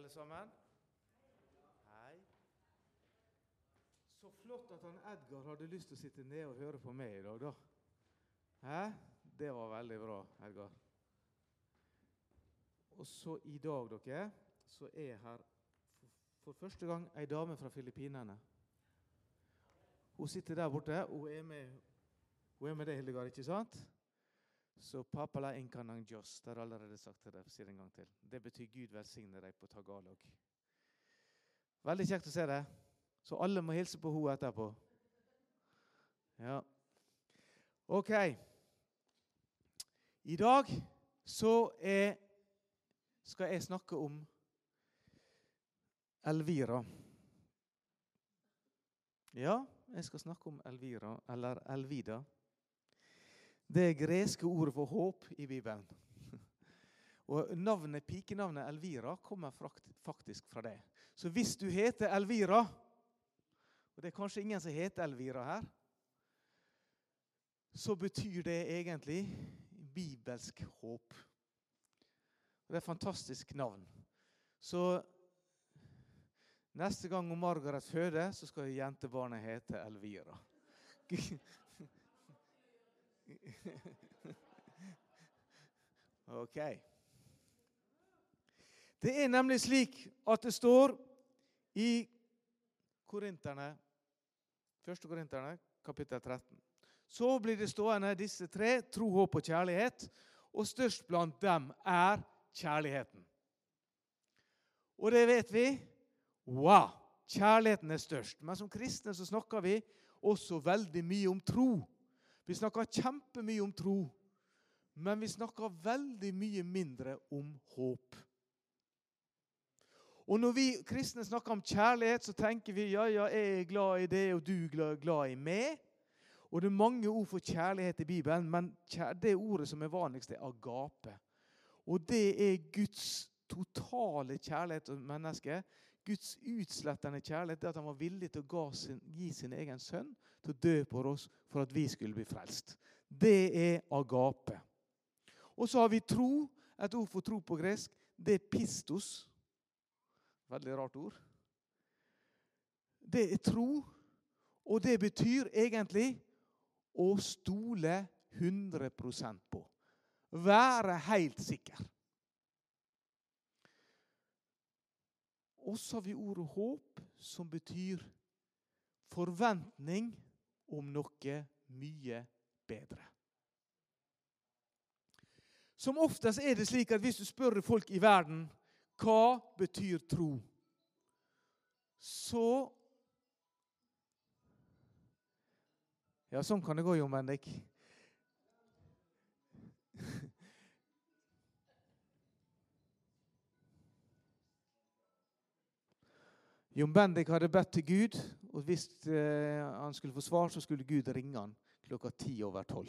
alle sammen. Hei. Så flott at han Edgar hadde lyst til å sitte ned og høre på meg i dag, da. Hæ? Det var veldig bra, Edgar. Og så i dag, dere, så er her for, for første gang ei dame fra Filippinene. Hun sitter der borte. Hun er med, hun er med deg, Hildegard, ikke sant? Så papala inkanang jos. Det har jeg allerede sagt til deg. sier en gang til. Det betyr Gud velsigne deg på tagalog. Veldig kjekt å se deg. Så alle må hilse på henne etterpå. Ja. OK. I dag så er, skal jeg snakke om Elvira. Ja, jeg skal snakke om Elvira, eller Elvida. Det greske ordet for håp i Bibelen. Og navnet, Pikenavnet Elvira kommer faktisk fra det. Så hvis du heter Elvira Og det er kanskje ingen som heter Elvira her. Så betyr det egentlig bibelsk håp. Det er et fantastisk navn. Så neste gang Margaret føder, så skal jentebarnet hete Elvira. Ok. Det er nemlig slik at det står i Korinterne, 1. Korinterne, kapittel 13. Så blir det stående disse tre tro, håp og kjærlighet. Og størst blant dem er kjærligheten. Og det vet vi. Wow! Kjærligheten er størst. Men som kristne så snakker vi også veldig mye om tro. Vi snakker kjempemye om tro, men vi snakker veldig mye mindre om håp. Og Når vi kristne snakker om kjærlighet, så tenker vi ja, ja, jeg er glad i det, og du er glad i meg. Og Det er mange ord for kjærlighet i Bibelen, men det ordet som er vanligst, er agape. Og det er Guds totale kjærlighet til mennesket. Guds utslettende kjærlighet er at han var villig til å gi sin egen sønn til å dø på oss for at vi skulle bli frelst. Det er agape. Og så har vi tro. Et ord for tro på gresk, det er pistos. Veldig rart ord. Det er tro, og det betyr egentlig å stole 100 på. Være helt sikker. Og så har vi ordet håp, som betyr forventning om noe mye bedre. Som oftest er det slik at hvis du spør folk i verden hva betyr tro, så Ja, sånn kan det gå, Jon Bendik. Jon Bendik hadde bedt til Gud, og hvis eh, han skulle få svar, så skulle Gud ringe han klokka ti over tolv.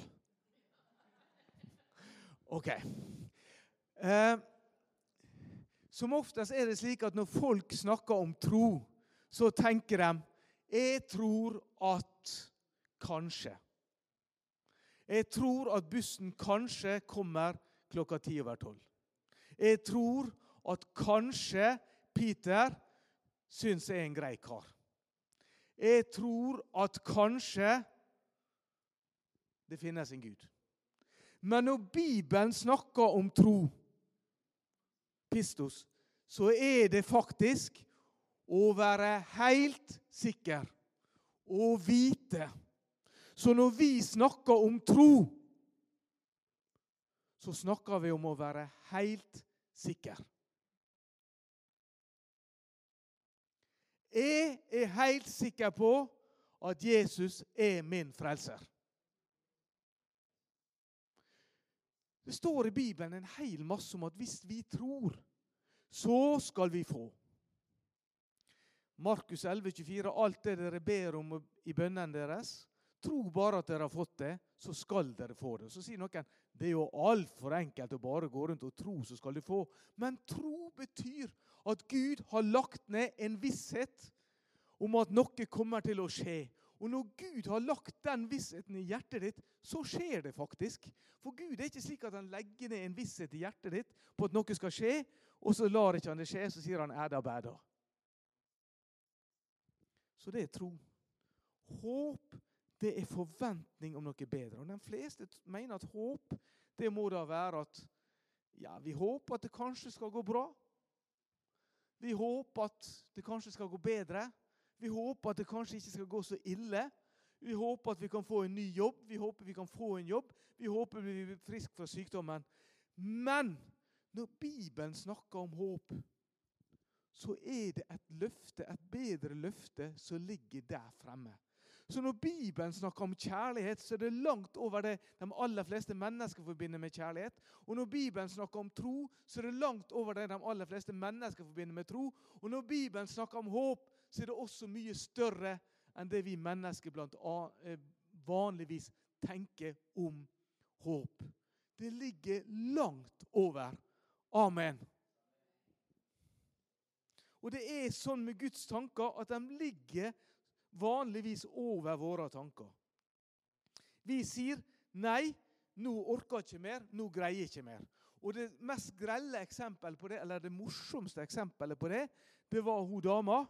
Ok. Eh, som oftest er det slik at når folk snakker om tro, så tenker de Jeg tror at kanskje. Jeg tror at bussen kanskje kommer klokka ti over tolv. Jeg tror at kanskje Peter syns jeg er en grei kar. Jeg tror at kanskje det finnes en Gud. Men når Bibelen snakker om tro, pistos, så er det faktisk å være helt sikker og vite. Så når vi snakker om tro, så snakker vi om å være helt sikker. Jeg er helt sikker på at Jesus er min frelser. Det står i Bibelen en hel masse om at hvis vi tror, så skal vi få. Markus 11, 24, alt det dere ber om i bønnene deres, tro bare at dere har fått det, så skal dere få det. Så sier noen det er jo altfor enkelt å bare gå rundt og tro, så skal du få. Men tro betyr at Gud har lagt ned en visshet om at noe kommer til å skje. Og når Gud har lagt den vissheten i hjertet ditt, så skjer det faktisk. For Gud er ikke slik at han legger ned en visshet i hjertet ditt på at noe skal skje, og så lar ikke han det skje, så sier han 'æda bæda'. Så det er tro. Håp det er forventning om noe bedre. Og De fleste mener at håp det må da være at ja, vi håper at det kanskje skal gå bra. Vi håper at det kanskje skal gå bedre. Vi håper at det kanskje ikke skal gå så ille. Vi håper at vi kan få en ny jobb. Vi håper vi kan få en jobb. Vi håper vi blir friske fra sykdommen. Men når Bibelen snakker om håp, så er det et løfte, et bedre løfte, som ligger der fremme. Så når Bibelen snakker om kjærlighet, så er det langt over det de aller fleste mennesker forbinder med kjærlighet. Og når Bibelen snakker om tro, så er det langt over det de aller fleste mennesker forbinder med tro. Og når Bibelen snakker om håp, så er det også mye større enn det vi mennesker blant eh, vanligvis tenker om håp. Det ligger langt over. Amen. Og det er sånn med Guds tanker at de ligger vanligvis over våre tanker. Vi sier 'nei, nå orker jeg ikke mer, nå greier jeg ikke mer'. Og Det mest grelle eksempelet på det, eller det morsomste eksempelet på det, det var hun dama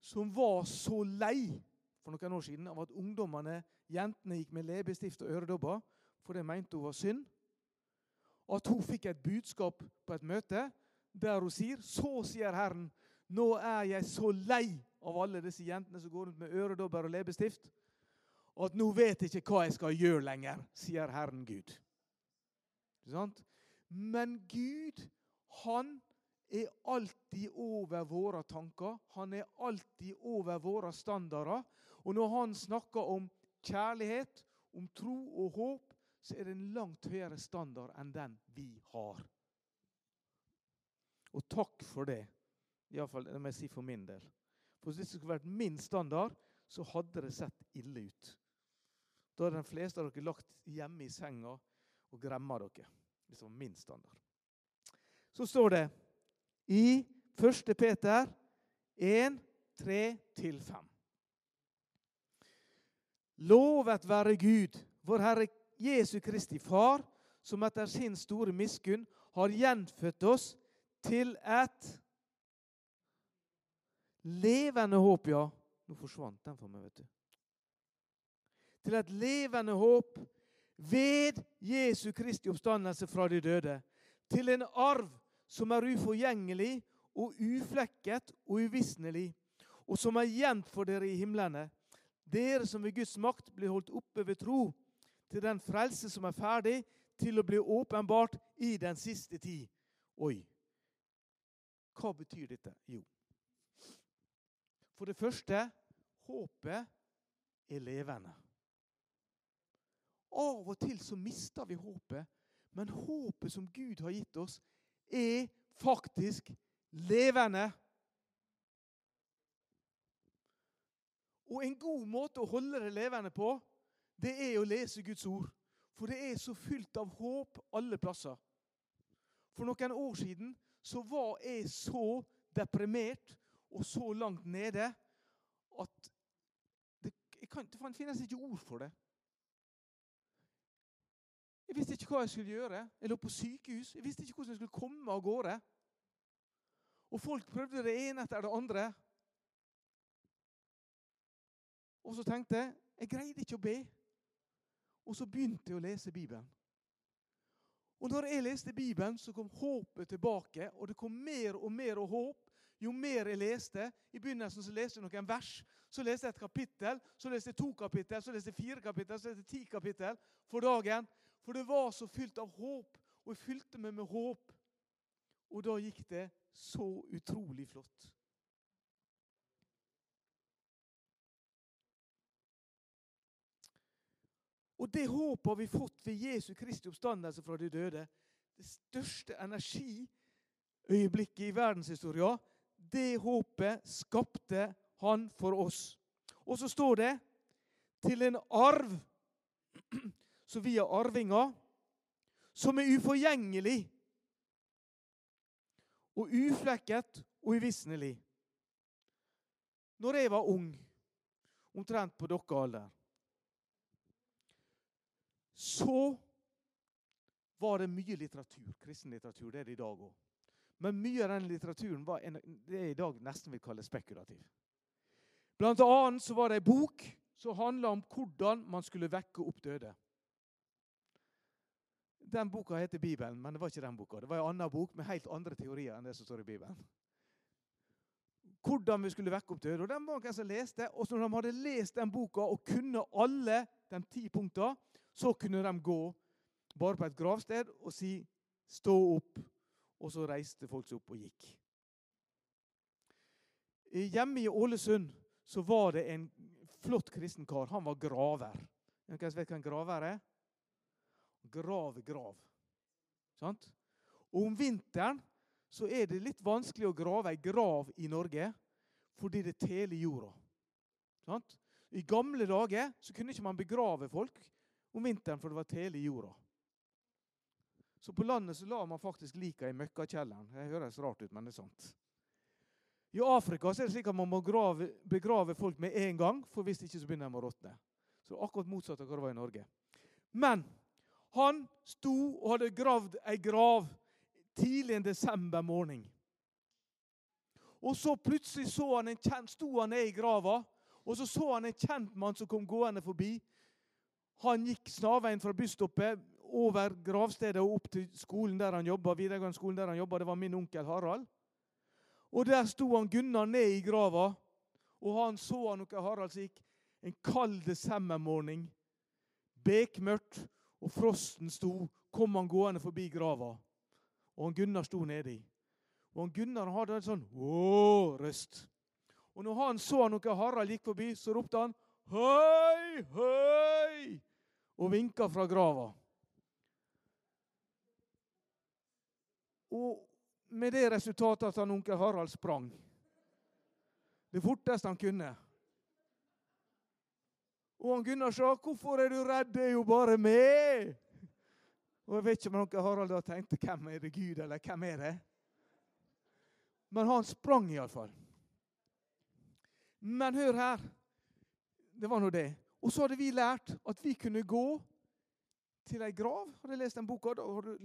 som var så lei for noen år siden av at ungdommene, jentene, gikk med leppestift og øredobber, for det mente hun var synd. At hun fikk et budskap på et møte der hun sier Så sier Herren, nå er jeg så lei av alle disse jentene som går rundt med øredobber og leppestift, at nå vet jeg ikke hva jeg skal gjøre lenger, sier Herren Gud. Men Gud, han er alltid over våre tanker. Han er alltid over våre standarder. Og når han snakker om kjærlighet, om tro og håp, så er det en langt høyere standard enn den vi har. Og takk for det. Iallfall det må jeg si for min del. For Hvis det skulle vært min standard, så hadde det sett ille ut. Da hadde de fleste av dere lagt hjemme i senga og gremma dere. Hvis det var min standard. Så står det i 1. Peter 1, 3-5. Lovet være Gud, vår Herre Jesu Kristi Far, som etter sin store miskunn har gjenfødt oss til et levende håp, ja. Nå forsvant den for meg, vet du. Til et levende håp ved Jesu Kristi oppstandelse fra de døde. Til en arv som er uforgjengelig og uflekket og uvisnelig, og som er gjemt for dere i himlene. Dere som ved Guds makt blir holdt oppe ved tro, til den frelse som er ferdig til å bli åpenbart i den siste tid. Oi. Hva betyr dette? Jo, for det første håpet er levende. Av og til så mister vi håpet, men håpet som Gud har gitt oss, er faktisk levende. Og en god måte å holde det levende på, det er å lese Guds ord. For det er så fylt av håp alle plasser. For noen år siden så var jeg så deprimert og så langt nede at det, kan, det finnes ikke ord for det. Jeg visste ikke hva jeg skulle gjøre. Jeg lå på sykehus. Jeg visste ikke hvordan jeg skulle komme av gårde. Og folk prøvde det ene etter det andre. Og så tenkte jeg jeg greide ikke å be. Og så begynte jeg å lese Bibelen. Og når jeg leste Bibelen, så kom håpet tilbake. Og det kom mer og mer håp jo mer jeg leste. I begynnelsen så leste jeg noen vers. Så leste jeg et kapittel, så leste jeg to kapittel, så leste jeg fire kapittel, så leste jeg ti kapittel for dagen. For det var så fylt av håp, og jeg fylte meg med håp. Og da gikk det så utrolig flott. Og det håpet har vi fått ved Jesu Kristi oppstandelse fra de døde. Det største energiøyeblikket i verdenshistorien. Det håpet skapte han for oss. Og så står det til en arv som vi er arvinger, som er uforgjengelig og uflekket og uvisnelig. Når jeg var ung, omtrent på deres alder, så var det mye litteratur, kristen litteratur. Det er det i dag òg. Men mye av den litteraturen var en, det jeg i dag nesten vil kalle spekulativ. Blant annet så var det ei bok som handla om hvordan man skulle vekke opp døde. Den boka heter Bibelen, men det var ikke den boka. Det var en annen bok med helt andre teorier enn det som står i Bibelen. Hvordan vi skulle vekke opp døde. Og Den var noen som leste, og når de hadde lest den boka og kunne alle de ti punktene, så kunne de gå bare på et gravsted og si 'stå opp', og så reiste folk seg opp og gikk. Hjemme i Ålesund så var det en flott kristen kar. Han var graver. Noen vet hva en graver er? Grave grav. Sant? Og om vinteren så er det litt vanskelig å grave ei grav i Norge fordi det teler jorda. Sant? I gamle dager så kunne ikke man begrave folk om vinteren for det var tele i jorda. Så på landet så la man faktisk lika i møkkakjelleren. Det høres rart ut, men det er sant. I Afrika så er det slik at man må grave, begrave folk med en gang, for hvis ikke så begynner de å råtne. Så akkurat motsatt av hva det var i Norge. Men han sto og hadde gravd ei grav tidlig en desember morgen. Og så plutselig så han en kjent, sto han ned i grava, og så så han en kjent mann som kom gående forbi. Han gikk snarveien fra busstoppet over gravstedet og opp til skolen der han jobba. videregående skolen der han jobba. Det var min onkel Harald. Og der sto han Gunnar ned i grava, og han så han noe Harald som gikk en kald desembermorgen. Bekmørkt, og frosten sto. Kom han gående forbi grava, og han Gunnar sto nedi. Og han Gunnar hadde en sånn å-røst. Og når han så noe Harald gikk forbi, så ropte han Hei, hei! Og vinka fra grava. Og med det resultatet at han onkel Harald sprang. Det forteste han kunne. Og han Gunnar sa 'Hvorfor er du redd? Det er jo bare meg'. Og Jeg vet ikke om onkel Harald da tenkte 'Hvem er det Gud, eller hvem er det?' Men han sprang iallfall. Men hør her. Det var nå det. Og så hadde vi lært at vi kunne gå til ei grav. Hadde jeg lest den boka, da hadde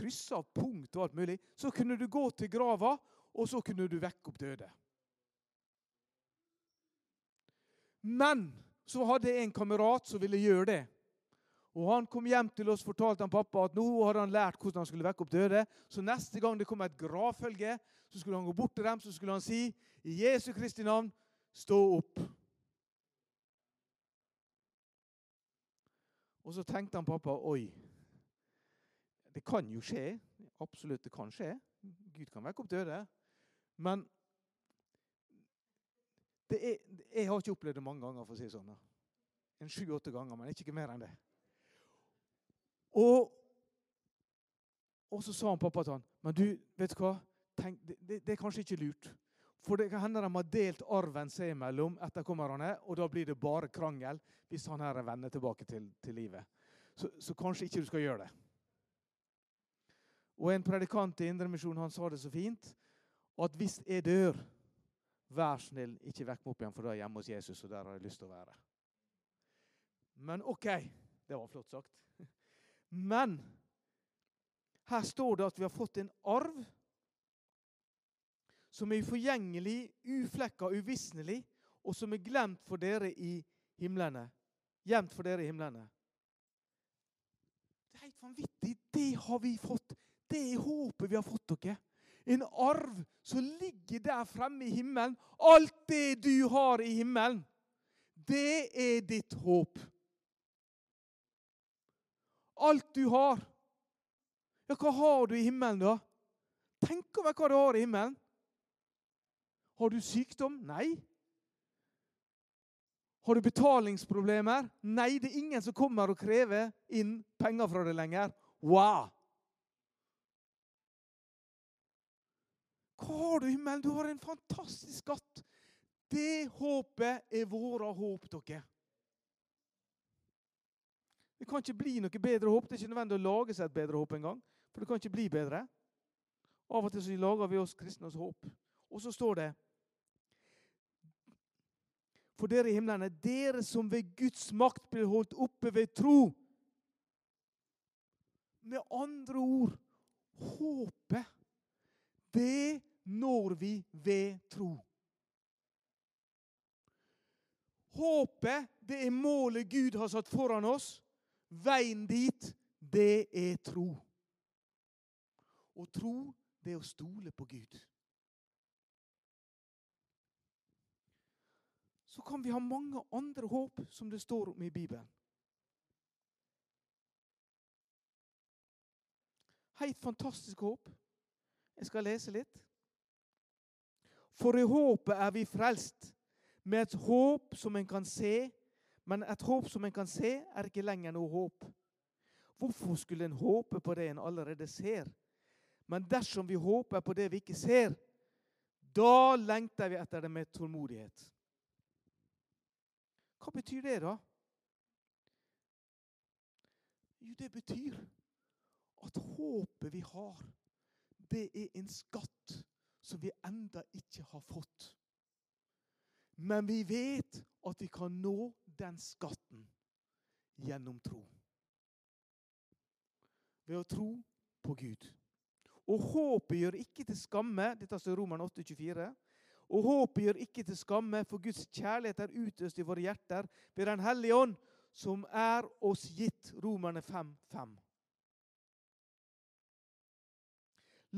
du kryssa av punkt og alt mulig. Så kunne du gå til grava, og så kunne du vekke opp døde. Men så hadde jeg en kamerat som ville gjøre det. Og Han kom hjem til oss fortalte han pappa at nå hadde han lært hvordan han skulle vekke opp døde. Så neste gang det kom et gravfølge, så skulle han gå bort til dem så skulle han si i Jesu Kristi navn, stå opp. Og så tenkte han pappa oi, det kan jo skje. Absolutt, det kan skje. Gud kan vekke opp døde. Men er, jeg har ikke opplevd det mange ganger, for å si det sånn. En sju-åtte ganger, men ikke mer enn det. Og, og så sa han pappa til han, men du, vet du hva? Tenk, det, det, er kanskje ikke lurt. For det kan hende de har delt arven seg imellom etterkommerne, og da blir det bare krangel hvis han her vender tilbake til, til livet. Så, så kanskje ikke du skal gjøre det. Og En predikant i Indremisjonen sa det så fint at hvis jeg dør, vær snill, ikke vekk meg opp igjen, for da er jeg hjemme hos Jesus, og der har jeg lyst til å være. Men OK, det var flott sagt. Men her står det at vi har fått en arv som er uforgjengelig, uflekka, uvisnelig, og som er glemt for dere i himlene. Gjemt for dere i himlene. Det er helt vanvittig. Det har vi fått. Det er håpet vi har fått dere. En arv som ligger der fremme i himmelen. Alt det du har i himmelen, det er ditt håp. Alt du har. Ja, hva har du i himmelen, da? Tenk over hva du har i himmelen. Har du sykdom? Nei. Har du betalingsproblemer? Nei, det er ingen som kommer og krever inn penger fra deg lenger. Wow! Hva har du himmelen? Du har en fantastisk skatt. Det håpet er våre håp, dere. Det kan ikke bli noe bedre håp. Det er ikke nødvendig å lage seg et bedre håp engang. For det kan ikke bli bedre. Av og til så lager vi oss kristnes håp. Og så står det For dere i himmelen er dere som ved Guds makt blir holdt oppe ved tro. Med andre ord håpet det når vi ved tro. Håpet, det er målet Gud har satt foran oss. Veien dit, det er tro. Og tro, det er å stole på Gud. Så kan vi ha mange andre håp som det står om i Bibelen. Helt fantastisk håp. Jeg skal lese litt. For i håpet er vi frelst, med et håp som en kan se. Men et håp som en kan se, er ikke lenger noe håp. Hvorfor skulle en håpe på det en allerede ser? Men dersom vi håper på det vi ikke ser, da lengter vi etter det med tålmodighet. Hva betyr det, da? Jo, det betyr at håpet vi har, det er en skatt som vi enda ikke har fått. Men vi vet at vi kan nå den skatten gjennom tro. Ved å tro på Gud. Og håpet gjør ikke til skamme Dette står Roman 8, 24. Og håpet gjør ikke til skamme, for Guds kjærlighet er utøst i våre hjerter ved Den hellige ånd, som er oss gitt. Romerne 5, 5.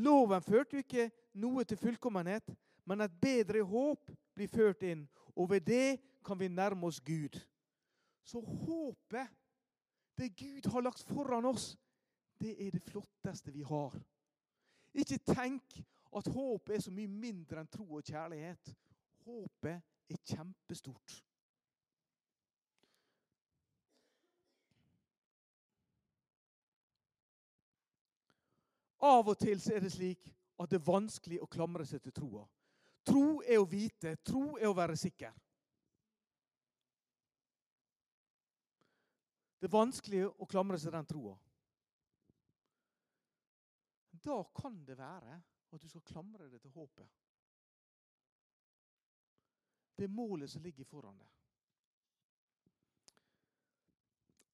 Loven førte jo ikke noe til fullkommenhet, men et bedre håp blir ført inn, og ved det kan vi nærme oss Gud. Så håpet, det Gud har lagt foran oss, det er det flotteste vi har. Ikke tenk at håpet er så mye mindre enn tro og kjærlighet. Håpet er kjempestort. Av og til er det slik at det er vanskelig å klamre seg til troa. Tro er å vite, tro er å være sikker. Det er vanskelig å klamre seg til den troa. Da kan det være at du skal klamre deg til håpet. Det er målet som ligger foran deg.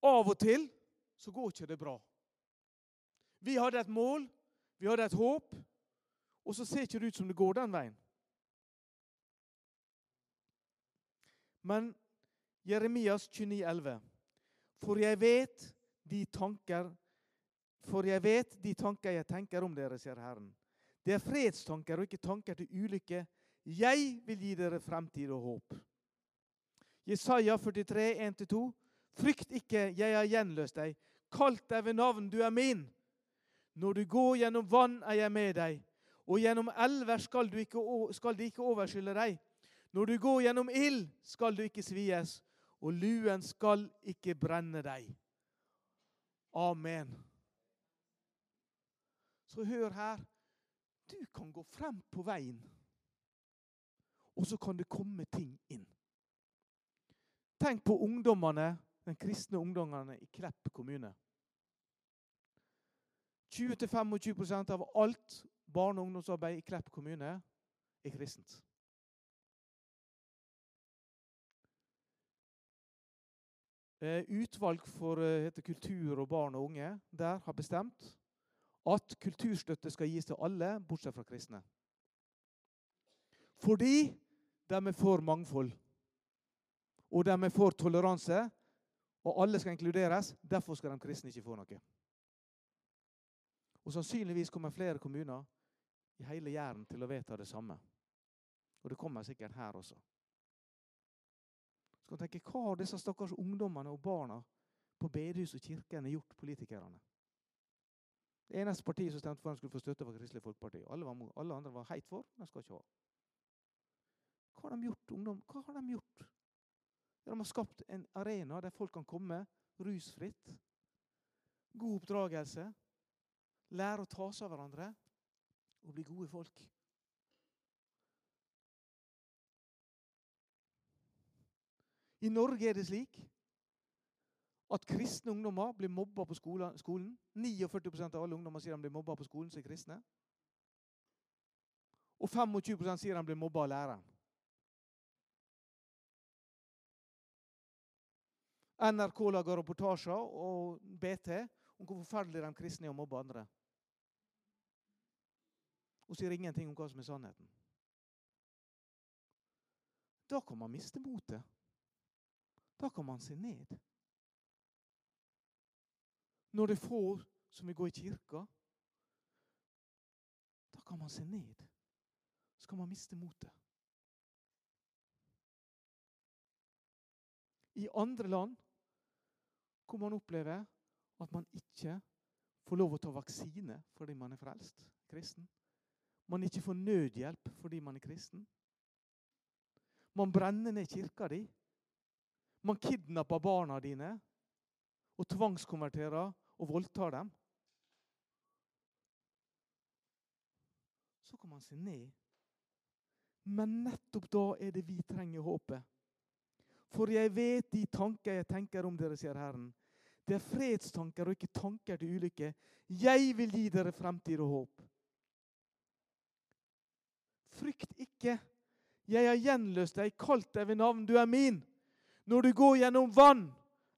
Av og til så går ikke det bra. Vi hadde et mål, vi hadde et håp, og så ser ikke det ut som det går den veien. Men Jeremias 29, 29,11.: For jeg vet de tanker For jeg vet de tanker jeg tenker om dere, sier Herren. Det er fredstanker og ikke tanker til ulykke. Jeg vil gi dere fremtid og håp. Jesaja 43, 1-2. Frykt ikke, jeg har gjenløst deg. Kalt deg ved navn, du er min. Når du går gjennom vann, er jeg med deg. Og gjennom elver skal, ikke, skal de ikke overskylle deg. Når du går gjennom ild, skal du ikke svies, og luen skal ikke brenne deg. Amen. Så hør her. Du kan gå frem på veien, og så kan det komme ting inn. Tenk på ungdommene, den kristne ungdommene i Klepp kommune. 20-25% av alt barne- og ungdomsarbeid i Klepp kommune er kristent. Eh, utvalg for heter kultur og barn og unge der har bestemt at kulturstøtte skal gis til alle, bortsett fra kristne. Fordi de er for mangfold. Og de er for toleranse. Og alle skal inkluderes. Derfor skal de kristne ikke få noe. Og Sannsynligvis kommer flere kommuner i hele Jæren til å vedta det samme. Og det kommer sikkert her også. Så kan tenke, Hva har disse stakkars ungdommene og barna på bedehus og kirkene gjort politikerne? Det eneste partiet som stemte for at han skulle få støtte, var Kristelig Folkeparti. Alle, var, alle andre var heit for. De skal ikke ha. Hva har de gjort, ungdom? Hva har de gjort? De har skapt en arena der folk kan komme rusfritt. God oppdragelse. Lære å ta seg av hverandre og bli gode folk. I Norge er det slik at kristne ungdommer blir mobba på skolen. 49% av alle ungdommer sier de blir mobba på skolen som er kristne. Og 25% sier de blir mobba av læreren. NRK lager reportasjer og BT om hvor forferdelig de kristne er å mobbe andre. Og sier ingenting om hva som er sannheten. Da kan man miste motet. Da kan man se ned. Når det er få som vil gå i kirka, da kan man se ned. Så kan man miste motet. I andre land hvor man opplever at man ikke får lov å ta vaksine fordi man er frelst kristen. Man ikke får nødhjelp fordi man er kristen. Man brenner ned kirka di. Man kidnapper barna dine og tvangskonverterer og voldtar dem. Så kan man se ned. Men nettopp da er det vi trenger håpet. For jeg vet de tanker jeg tenker om dere, sier Herren. Det er fredstanker og ikke tanker til ulykke. Jeg vil gi dere fremtid og håp. Frykt ikke. Jeg har gjenløst deg, kalt deg ved navn. Du er min. Når du går gjennom vann,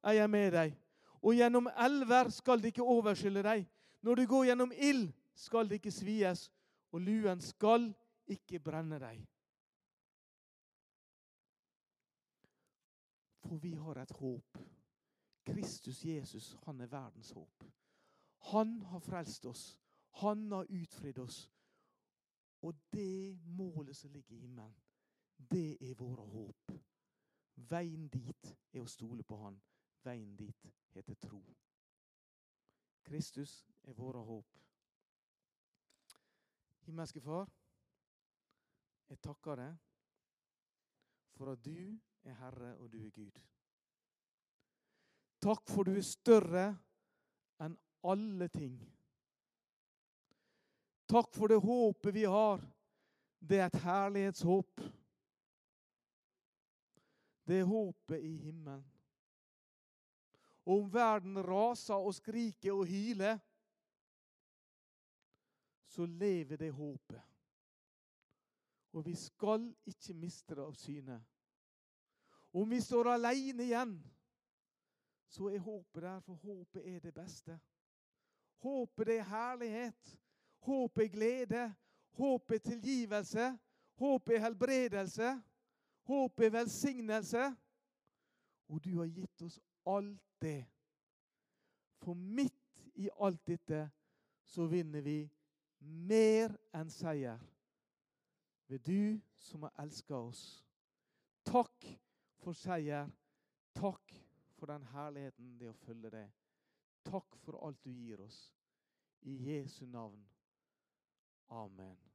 er jeg med deg. Og gjennom elver skal det ikke overskylle deg. Når du går gjennom ild, skal det ikke svies. Og luen skal ikke brenne deg. For vi har et håp. Kristus Jesus, han er verdens håp. Han har frelst oss. Han har utfridd oss. Og det målet som ligger i himmelen, det er våre håp. Veien dit er å stole på Han. Veien dit heter tro. Kristus er våre håp. Himmelske Far, jeg takker deg for at du er Herre og du er Gud. Takk for du er større enn alle ting. Takk for det håpet vi har. Det er et herlighetshåp. Det er håpet i himmelen. Og om verden raser og skriker og hyler, så lever det håpet. Og vi skal ikke miste det av syne. Om vi står alene igjen, så er håpet der, for håpet er det beste. Håpet det er herlighet. Håpet er glede. Håp er tilgivelse. Håp er helbredelse. Håp er velsignelse. Og du har gitt oss alt det. For midt i alt dette så vinner vi mer enn seier ved du som har elska oss. Takk for seier. Takk for den herligheten det å følge deg. Takk for alt du gir oss. I Jesu navn. Amen.